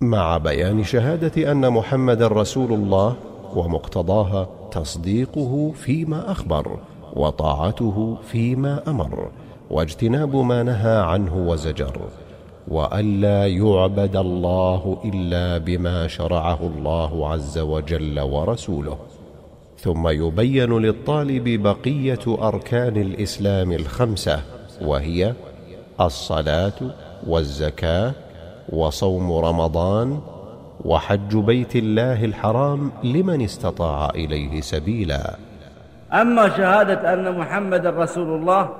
مع بيان شهادة أن محمد رسول الله ومقتضاها تصديقه فيما أخبر وطاعته فيما أمر واجتناب ما نهى عنه وزجر وألا يعبد الله إلا بما شرعه الله عز وجل ورسوله. ثم يبين للطالب بقية أركان الإسلام الخمسة وهي الصلاة والزكاة وصوم رمضان وحج بيت الله الحرام لمن استطاع إليه سبيلا. أما شهادة أن محمد رسول الله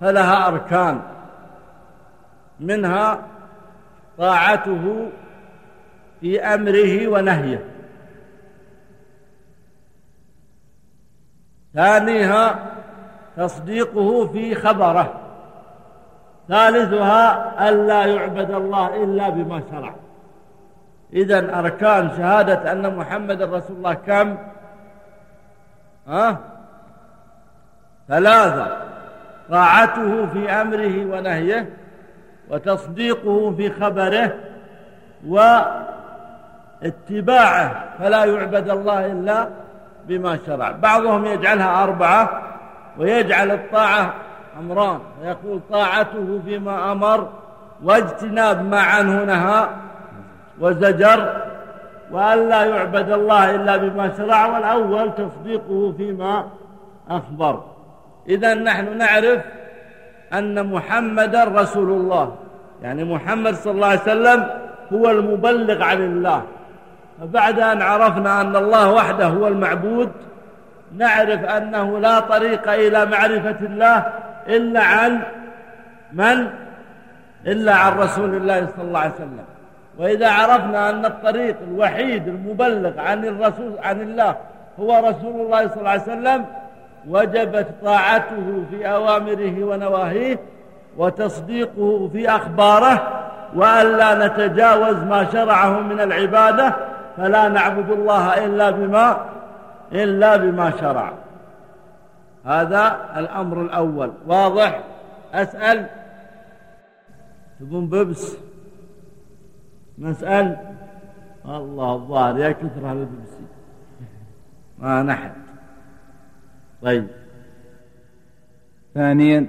فلها أركان. منها طاعته في أمره ونهيه. ثانيها تصديقه في خبره. ثالثها ألا يعبد الله إلا بما شرع. إذا أركان شهادة أن محمد رسول الله كم؟ ها؟ ثلاثة. طاعته في أمره ونهيه وتصديقه في خبره واتباعه فلا يعبد الله إلا بما شرع. بعضهم يجعلها أربعة ويجعل الطاعة أمران فيقول طاعته فيما أمر واجتناب ما عنه نهى وزجر وأن لا يعبد الله إلا بما شرع والأول تصديقه فيما أخبر. إذا نحن نعرف أن محمدا رسول الله يعني محمد صلى الله عليه وسلم هو المبلغ عن الله. فبعد أن عرفنا أن الله وحده هو المعبود نعرف أنه لا طريق إلى معرفة الله إلا عن من؟ إلا عن رسول الله صلى الله عليه وسلم. وإذا عرفنا أن الطريق الوحيد المبلغ عن الرسول عن الله هو رسول الله صلى الله عليه وسلم وجبت طاعته في أوامره ونواهيه وتصديقه في أخباره وألا نتجاوز ما شرعه من العبادة فلا نعبد الله إلا بما إلا بما شرع. هذا الأمر الأول. واضح؟ أسأل. تبون ببس. نسأل. الله الظاهر يا كثر الببسي ما نحن. طيب. ثانيا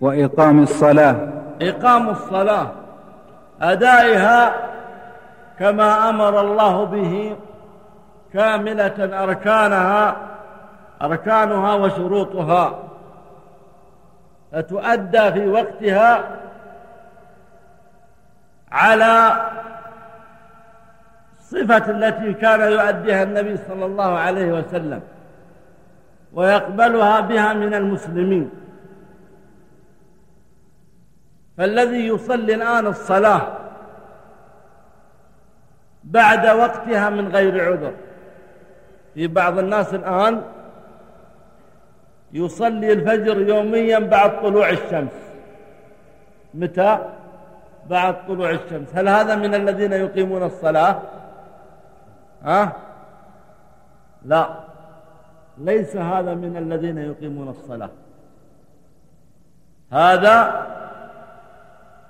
وإقام الصلاة. إقام الصلاة. أدائها كما أمر الله به كاملة أركانها. أركانها وشروطها. فتؤدى في وقتها على الصفة التي كان يؤديها النبي صلى الله عليه وسلم ويقبلها بها من المسلمين. فالذي يصلي الآن الصلاة بعد وقتها من غير عذر. في بعض الناس الآن يصلي الفجر يوميا بعد طلوع الشمس. متى؟ بعد طلوع الشمس. هل هذا من الذين يقيمون الصلاة؟ ها؟ لا. ليس هذا من الذين يقيمون الصلاة. هذا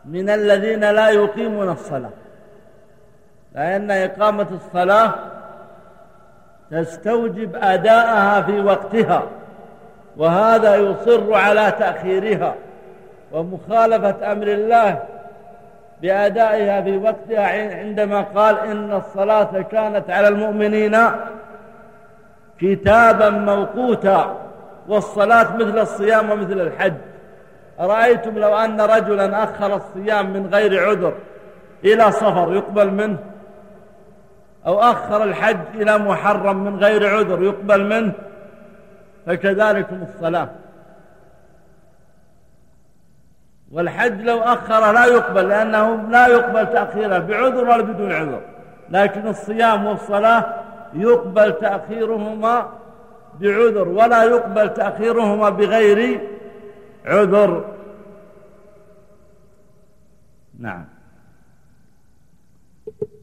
من الذين لا يقيمون الصلاة. لأن إقامة الصلاة تستوجب أداءها في وقتها. وهذا يصر على تأخيرها ومخالفة أمر الله بأدائها في وقتها عندما قال إن الصلاة كانت على المؤمنين كتابا موقوتا والصلاة مثل الصيام ومثل الحج. أرأيتم لو أن رجلا أخر الصيام من غير عذر إلى صفر يقبل منه؟ أو أخر الحج إلى محرم من غير عذر يقبل منه؟ فكذلكم الصلاة. والحج لو أخر لا يقبل لأنه لا يقبل تأخيره بعذر ولا بدون عذر. لكن الصيام والصلاة يقبل تأخيرهما بعذر ولا يقبل تأخيرهما بغير عذر. نعم.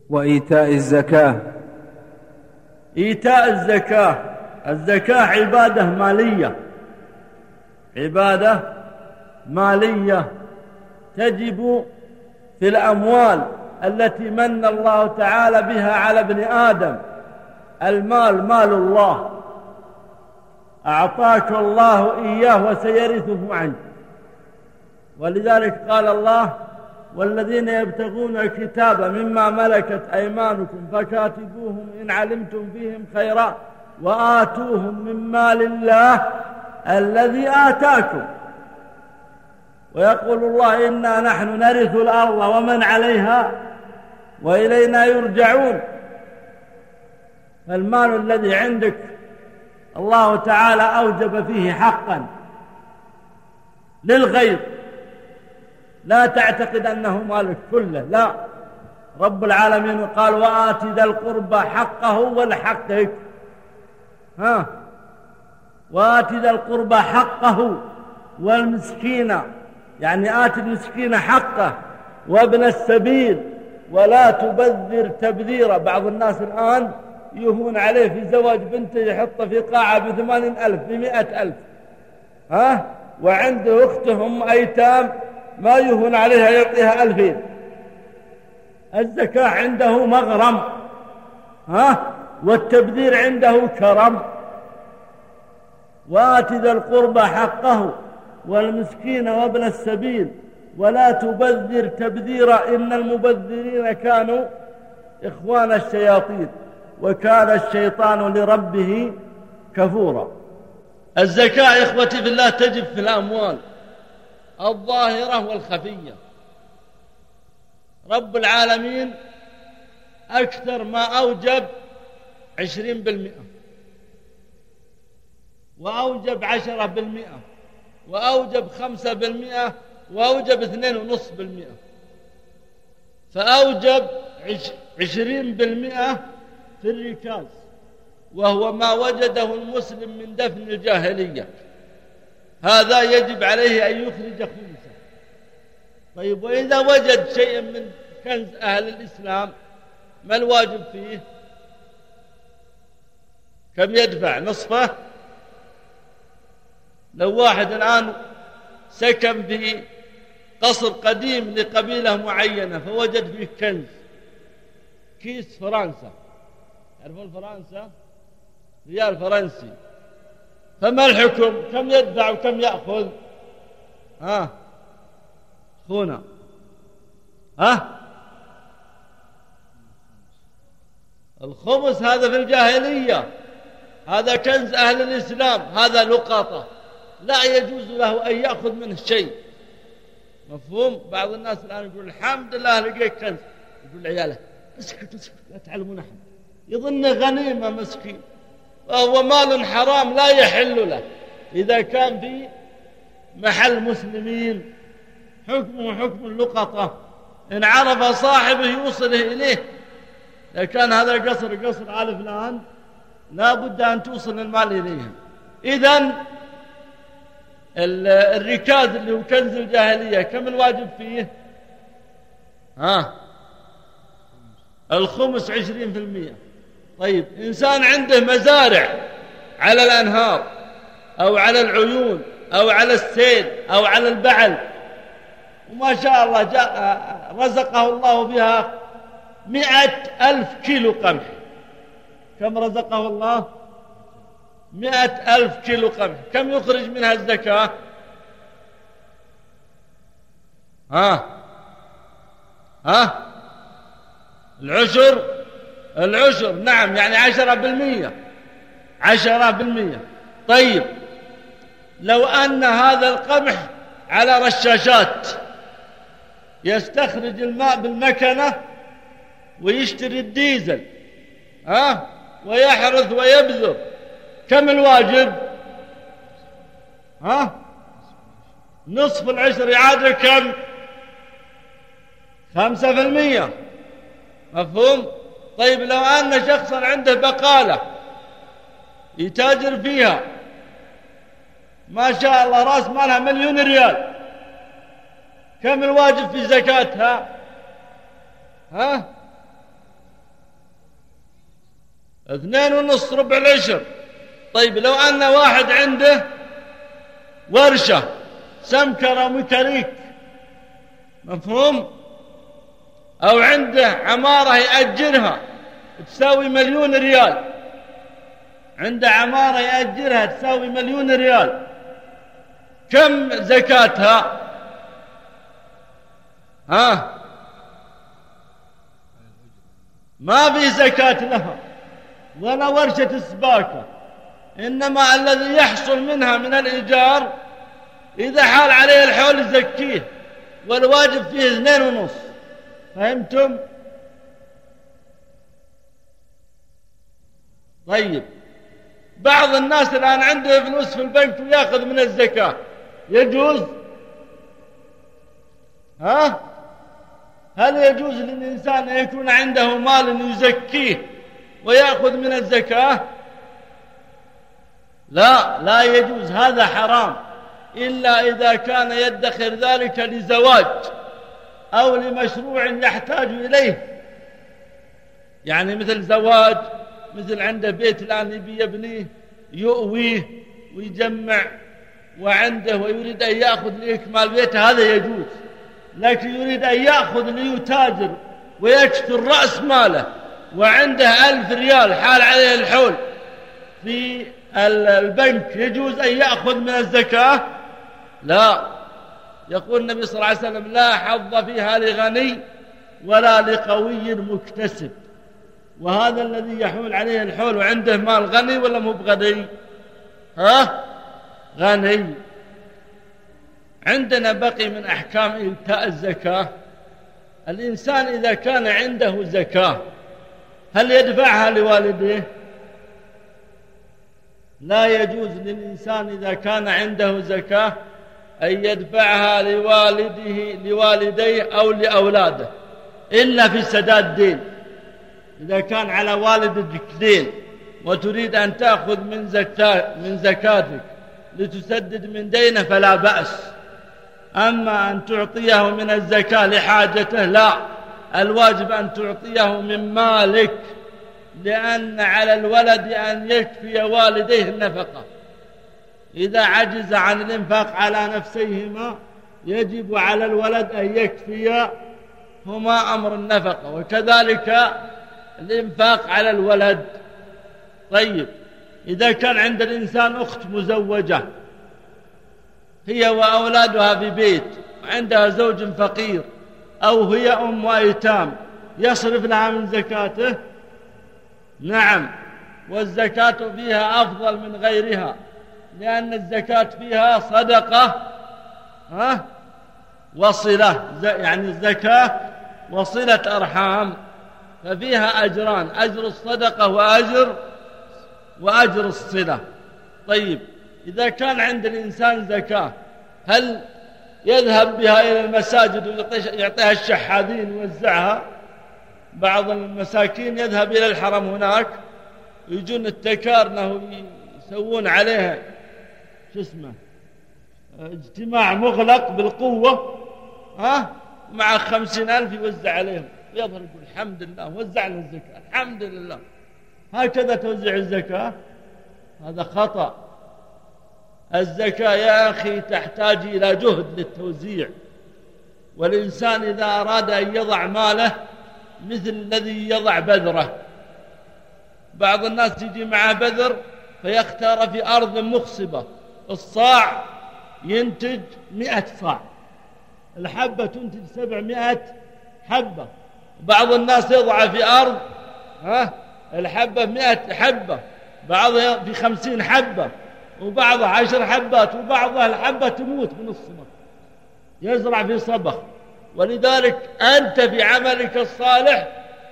وإيتاء الزكاة. إيتاء الزكاة. الزكاة عبادة مالية. عبادة مالية تجب في الأموال التي من الله تعالى بها على ابن آدم. المال مال الله. أعطاك الله إياه وسيرثه عنك ولذلك قال الله والذين يبتغون الكتاب مما ملكت أيمانكم فكاتبوهم إن علمتم فيهم خيرا. وآتوهم من مال الله الذي آتاكم. ويقول الله إنا نحن نرث الأرض ومن عليها وإلينا يرجعون. فالمال الذي عندك الله تعالى أوجب فيه حقا للغير لا تعتقد أنه مالك كله لا. رب العالمين قال وآت ذا القربى حقه ولحقك ها؟ وآت ذا القربى حقه والمسكين يعني آت المسكين حقه وابن السبيل ولا تبذر تبذيرا بعض الناس الآن يهون عليه في زواج بنته يحطه في قاعة بثمانين ألف بمئة ألف. ها؟ وعنده أختهم أيتام ما يهون عليها يعطيها ألفين. الزكاة عنده مغرم. ها؟ والتبذير عنده كرم. وآت ذا القربى حقه والمسكين وابن السبيل. ولا تبذر تبذيرا إن المبذرين كانوا إخوان الشياطين. وكان الشيطان لربه كفورا. الزكاة إخوتي في الله تجب في الأموال الظاهرة والخفية. رب العالمين أكثر ما أوجب عشرين بالمئة. وأوجب عشرة بالمئة. وأوجب خمسة بالمئة. وأوجب اثنين ونصف بالمئة. فأوجب عشرين بالمئة في الركاز. وهو ما وجده المسلم من دفن الجاهلية. هذا يجب عليه أن يخرج خمسة. طيب وإذا وجد شيئا من كنز أهل الإسلام ما الواجب فيه؟ كم يدفع نصفه؟ لو واحد الآن سكن في قصر قديم لقبيلة معينة فوجد فيه كنز كيس فرنسا. يعرفون فرنسا؟ ريال فرنسي. فما الحكم؟ كم يدفع وكم يأخذ؟ ها؟ أخونا. ها؟ الخمس هذا في الجاهلية. هذا كنز أهل الإسلام هذا لقطة لا يجوز له أن يأخذ منه شيء. مفهوم؟ بعض الناس الآن يقول الحمد لله لقيت كنز. يقول لعياله اسكت اسكت لا تعلمون أحد. يظن غنيمة مسكين. وهو مال حرام لا يحل له. إذا كان في محل مسلمين حكمه حكم اللقطة إن عرف صاحبه يوصله إليه. إذا كان هذا القصر قصر آل فلان لا بد أن توصل المال إليهم إذن الركاز اللي هو كنز الجاهلية كم الواجب فيه؟ ها؟ الخمس عشرين في المية. طيب إنسان عنده مزارع على الأنهار أو على العيون أو على السيل أو على البعل. وما شاء الله جاء رزقه الله بها مئة ألف كيلو قمح. كم رزقه الله؟ مئة ألف كيلو قمح. كم يخرج منها الزكاة؟ ها؟ ها؟ العشر؟ العشر. نعم يعني عشرة بالمية عشرة بالمية طيب لو أن هذا القمح على رشاشات يستخرج الماء بالمكنة ويشتري الديزل ها؟ ويحرث ويبذر كم الواجب؟ ها؟ نصف العشر يعادل كم؟ خمسة في المية. مفهوم؟ طيب لو أن شخصا عنده بقالة يتاجر فيها ما شاء الله راس مالها مليون ريال. كم الواجب في زكاتها ها؟ اثنين ونص ربع العشر. طيب لو أن واحد عنده ورشة سمكرة وميكانيك مفهوم؟ أو عنده عمارة يأجرها تساوي مليون ريال. عنده عمارة يأجرها تساوي مليون ريال. كم زكاتها؟ ها؟ ما في زكاة لها. ولا ورشة سباكة إنما الذي يحصل منها من الإيجار إذا حال عليه الحول يزكيه والواجب فيه اثنين ونص فهمتم؟ طيب بعض الناس الآن عنده فلوس في البنك ويأخذ من الزكاة يجوز؟ ها؟ هل يجوز للإنسان أن يكون عنده مال يزكيه ويأخذ من الزكاة؟ لا لا يجوز هذا حرام. إلا إذا كان يدخر ذلك لزواج أو لمشروع يحتاج إليه. يعني مثل زواج مثل عنده بيت الآن يبي يبنيه يؤويه ويجمع وعنده ويريد أن يأخذ لإكمال بيته هذا يجوز. لكن يريد أن يأخذ ليتاجر ويكثر رأس ماله. وعنده ألف ريال حال عليه الحول. في البنك يجوز أن يأخذ من الزكاة؟ لا. يقول النبي صلى الله عليه وسلم لا حظ فيها لغني ولا لقوي مكتسب. وهذا الذي يحول عليه الحول وعنده مال غني ولا مو بغني؟ ها؟ غني. عندنا بقي من أحكام إيتاء الزكاة. الإنسان إذا كان عنده زكاة هل يدفعها لوالديه لا يجوز للإنسان إذا كان عنده زكاة أن يدفعها لوالده لوالديه أو لأولاده إلا في سداد دين. إذا كان على والدك دين وتريد أن تأخذ من, زكاة من زكاتك لتسدد من دينه فلا بأس. أما أن تعطيه من الزكاة لحاجته لا. الواجب أن تعطيه من مالك لأن على الولد أن يكفي والديه النفقة. إذا عجز عن الإنفاق على نفسيهما يجب على الولد أن يكفي هما أمر النفقة وكذلك الإنفاق على الولد. طيب إذا كان عند الإنسان أخت مزوجة هي وأولادها في بيت وعندها زوج فقير أو هي أم وأيتام. يصرف لها من زكاته؟ نعم. والزكاة فيها أفضل من غيرها لأن الزكاة فيها صدقة ها؟ وصلة يعني الزكاة وصلة أرحام. ففيها أجران أجر الصدقة وأجر وأجر الصلة. طيب إذا كان عند الإنسان زكاة هل يذهب بها إلى المساجد ويعطيها الشحاذين ويوزعها. بعض المساكين يذهب إلى الحرم هناك يجون التكارنة يسوون عليها شو اسمه؟ اجتماع مغلق بالقوة ها؟ مع خمسين ألف يوزع عليهم. يظهر يقول الحمد لله وزعنا الزكاة الحمد لله. هكذا توزع الزكاة. هذا خطأ. الزكاة يا أخي تحتاج إلى جهد للتوزيع. والإنسان إذا أراد أن يضع ماله مثل الذي يضع بذرة. بعض الناس يجي معه بذر فيختار في أرض مخصبة الصاع ينتج مئة صاع. الحبة تنتج سبعمائة حبة. بعض الناس يضع في أرض ها؟ الحبة مئة حبة بعضها في خمسين حبة. وبعضها عشر حبات وبعضها الحبة تموت من الصبر يزرع في صبخ ولذلك أنت في عملك الصالح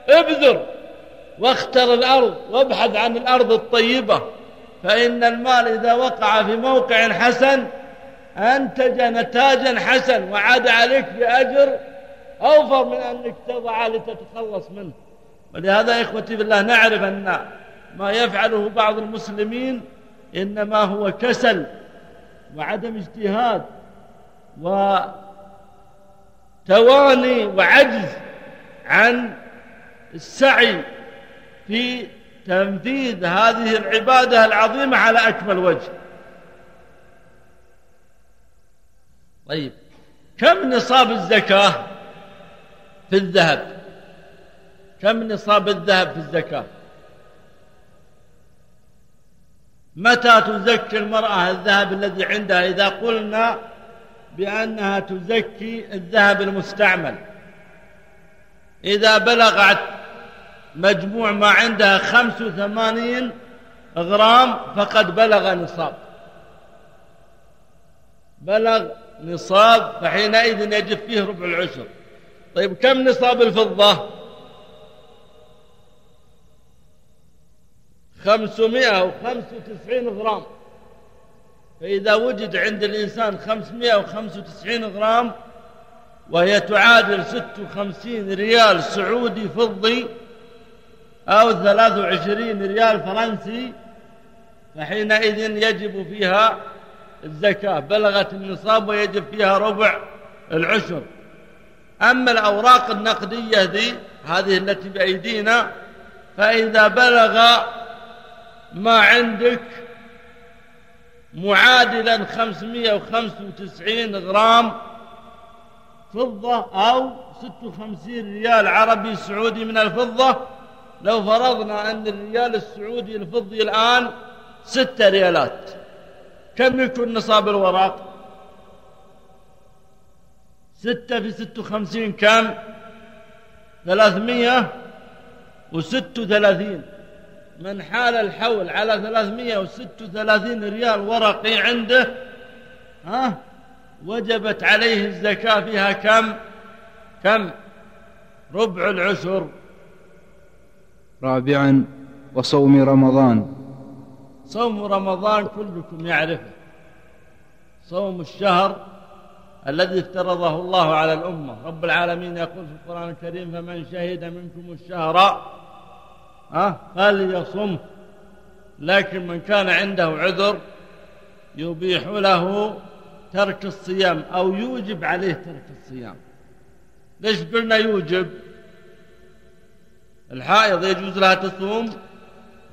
ابذر واختر الأرض وابحث عن الأرض الطيبة. فإن المال إذا وقع في موقع حسن أنتج نتاجا حسن وعاد عليك بأجر أوفر من أنك تضع لتتخلص منه. ولهذا إخوتي بالله نعرف أن ما يفعله بعض المسلمين إنما هو كسل وعدم اجتهاد وتواني وعجز عن السعي في تنفيذ هذه العبادة العظيمة على أكمل وجه. طيب كم نصاب الزكاة في الذهب؟ كم نصاب الذهب في الزكاة؟ متى تزكي المرأة الذهب الذي عندها؟ إذا قلنا بأنها تزكي الذهب المستعمل. إذا بلغت مجموع ما عندها خمس وثمانين غرام فقد بلغ نصاب. بلغ نصاب فحينئذ يجب فيه ربع العشر. طيب كم نصاب الفضة؟ خمسمائة وخمس وتسعين غرام. فإذا وجد عند الإنسان خمسمائة وخمس وتسعين غرام وهي تعادل ست وخمسين ريال سعودي فضي أو ثلاث وعشرين ريال فرنسي فحينئذ يجب فيها الزكاة. بلغت النصاب ويجب فيها ربع العشر. أما الأوراق النقدية ذي هذه التي بأيدينا فإذا بلغ ما عندك معادلا 595 غرام فضة أو 56 ريال عربي سعودي من الفضة. لو فرضنا أن الريال السعودي الفضي الآن ستة ريالات. كم يكون نصاب الورق؟ ستة في ست وخمسين كم؟ ثلاثمية وست وثلاثين. من حال الحول على ثلاثمية وست وثلاثين ريال ورقي عنده ها؟ وجبت عليه الزكاة فيها كم؟ كم؟ ربع العشر. رابعا وصوم رمضان. صوم رمضان كلكم يعرفه. صوم الشهر الذي افترضه الله على الأمة. رب العالمين يقول في القرآن الكريم فمن شهد منكم الشهر أه فليصم لكن من كان عنده عذر يبيح له ترك الصيام أو يوجب عليه ترك الصيام. ليش قلنا يوجب؟ الحائض يجوز لها تصوم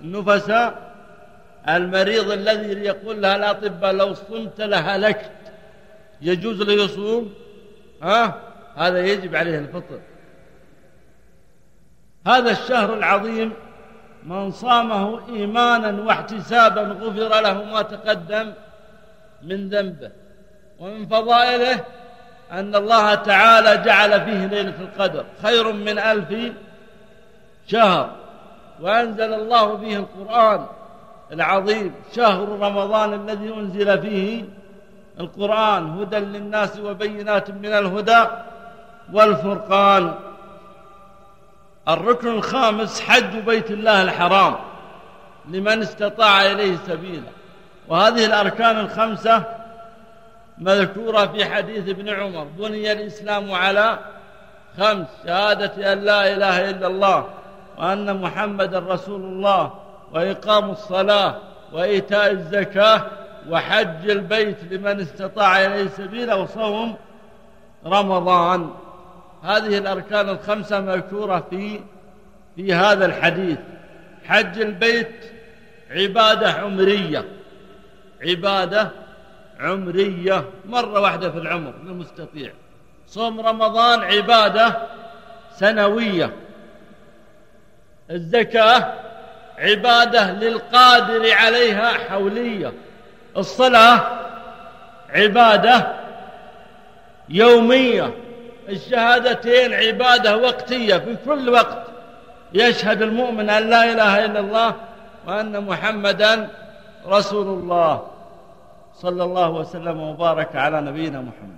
النفساء المريض الذي يقول لها الأطباء لو صمت لهلكت يجوز له يصوم؟ ها؟ هذا يجب عليه الفطر. هذا الشهر العظيم من صامه إيمانا واحتسابا غفر له ما تقدم من ذنبه. ومن فضائله أن الله تعالى جعل فيه ليلة القدر خير من ألف شهر. وأنزل الله فيه القرآن العظيم شهر رمضان الذي أنزل فيه القرآن هدى للناس وبينات من الهدى والفرقان. الركن الخامس حج بيت الله الحرام لمن استطاع إليه سبيلا وهذه الأركان الخمسة مذكورة في حديث ابن عمر بني الإسلام على خمس شهادة أن لا إله إلا الله وأن محمد رسول الله وإقام الصلاة وإيتاء الزكاة وحج البيت لمن استطاع إليه سبيلا وصوم رمضان. هذه الأركان الخمسة مذكورة في في هذا الحديث. حج البيت عبادة عمرية. عبادة عمرية. مرة واحدة في العمر للمستطيع صوم رمضان عبادة سنوية. الزكاة عبادة للقادر عليها حولية. الصلاة عبادة يومية. الشهادتين عبادة وقتية في كل وقت يشهد المؤمن أن لا إله إلا الله وأن محمدا رسول الله. صلى الله وسلم وبارك على نبينا محمد.